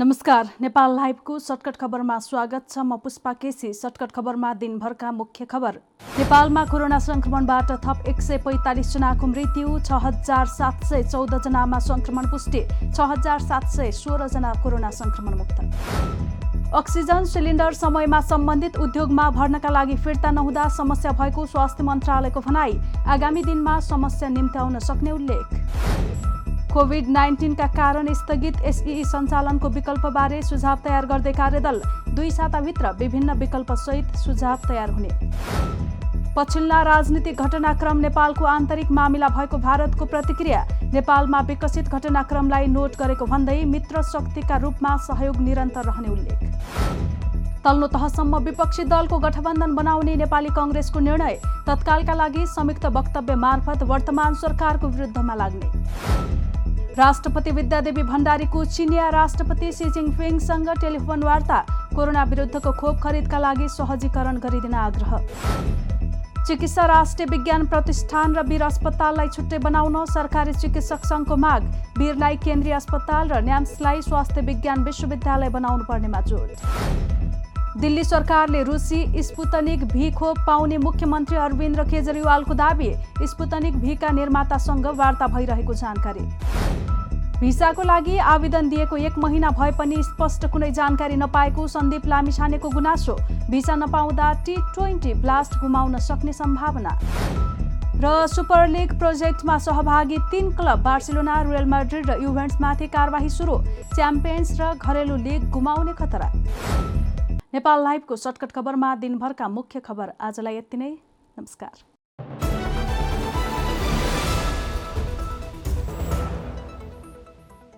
नमस्कार नेपाल लाइभको सर्टकट खबरमा स्वागत छ म पुष्पा केसी। सर्टकट खबरमा दिनभरका मुख्य खबर। नेपालमा कोरोना संक्रमणबाट थप एक सय पैँतालिसजनाको मृत्यु छ हजार सात सय चौधजनामा संक्रमण पुष्टि छ हजार सात सय सोह्रजना कोरोना संक्रमण मुक्त अक्सिजन सिलिन्डर समयमा सम्बन्धित उद्योगमा भर्नका लागि फिर्ता नहुँदा समस्या भएको स्वास्थ्य मन्त्रालयको भनाई। आगामी दिनमा समस्या निम्त्याउन सक्ने उल्लेख। कोभिड नाइन्टिनका कारण स्थगित एसई सञ्चालनको विकल्पबारे सुझाव तयार गर्दै कार्यदल दुई साताभित्र विभिन्न विकल्पसहित सुझाव तयार हुने। पछिल्ला राजनीतिक घटनाक्रम नेपालको आन्तरिक मामिला भएको भारतको प्रतिक्रिया नेपालमा विकसित घटनाक्रमलाई नोट गरेको भन्दै मित्र शक्तिका रूपमा सहयोग निरन्तर रहने उल्लेख। तल्लो तहसम्म विपक्षी दलको गठबन्धन बनाउने नेपाली कङ्ग्रेसको निर्णय तत्कालका लागि संयुक्त वक्तव्य मार्फत वर्तमान सरकारको विरुद्धमा लाग्ने। राष्ट्रपति विद्यादेवी भण्डारीको चिनिया राष्ट्रपति सी जिङफिङसँग टेलिफोन वार्ता। कोरोना विरुद्धको खोप खरिदका लागि सहजीकरण गरिदिन आग्रह। चिकित्सा राष्ट्रिय विज्ञान प्रतिष्ठान र वीर अस्पताललाई छुट्टै बनाउन सरकारी चिकित्सक सङ्घको माग। वीरलाई केन्द्रीय अस्पताल र न्याम्सलाई स्वास्थ्य विज्ञान विश्वविद्यालय बनाउनु पर्नेमा जोड। दिल्ली सरकारले रुसी स्पुतनिक भी खोप पाउने मुख्यमन्त्री अरविन्द केजरीवालको दावी स्पुतनिक भीका निर्मातासँग वार्ता भइरहेको जानकारी। भिसाको लागि आवेदन दिएको एक महिना भए पनि स्पष्ट कुनै जानकारी नपाएको सन्दीप लामिछानेको गुनासो भिसा नपाउँदा टी ट्वेन्टी ब्लास्ट गुमाउन सक्ने सम्भावना। र सुपर लिग प्रोजेक्टमा सहभागी तीन क्लब बार्सिलोना रोयल माड्रिड र युभेन्ट्समाथि कारवाही सुरु च्याम्पियन्स र घरेलु लिग गुमाउने खतरा। नेपाल लाइभको सर्टकट खबरमा दिनभरका मुख्य खबर आजलाई यति नै। नमस्कार।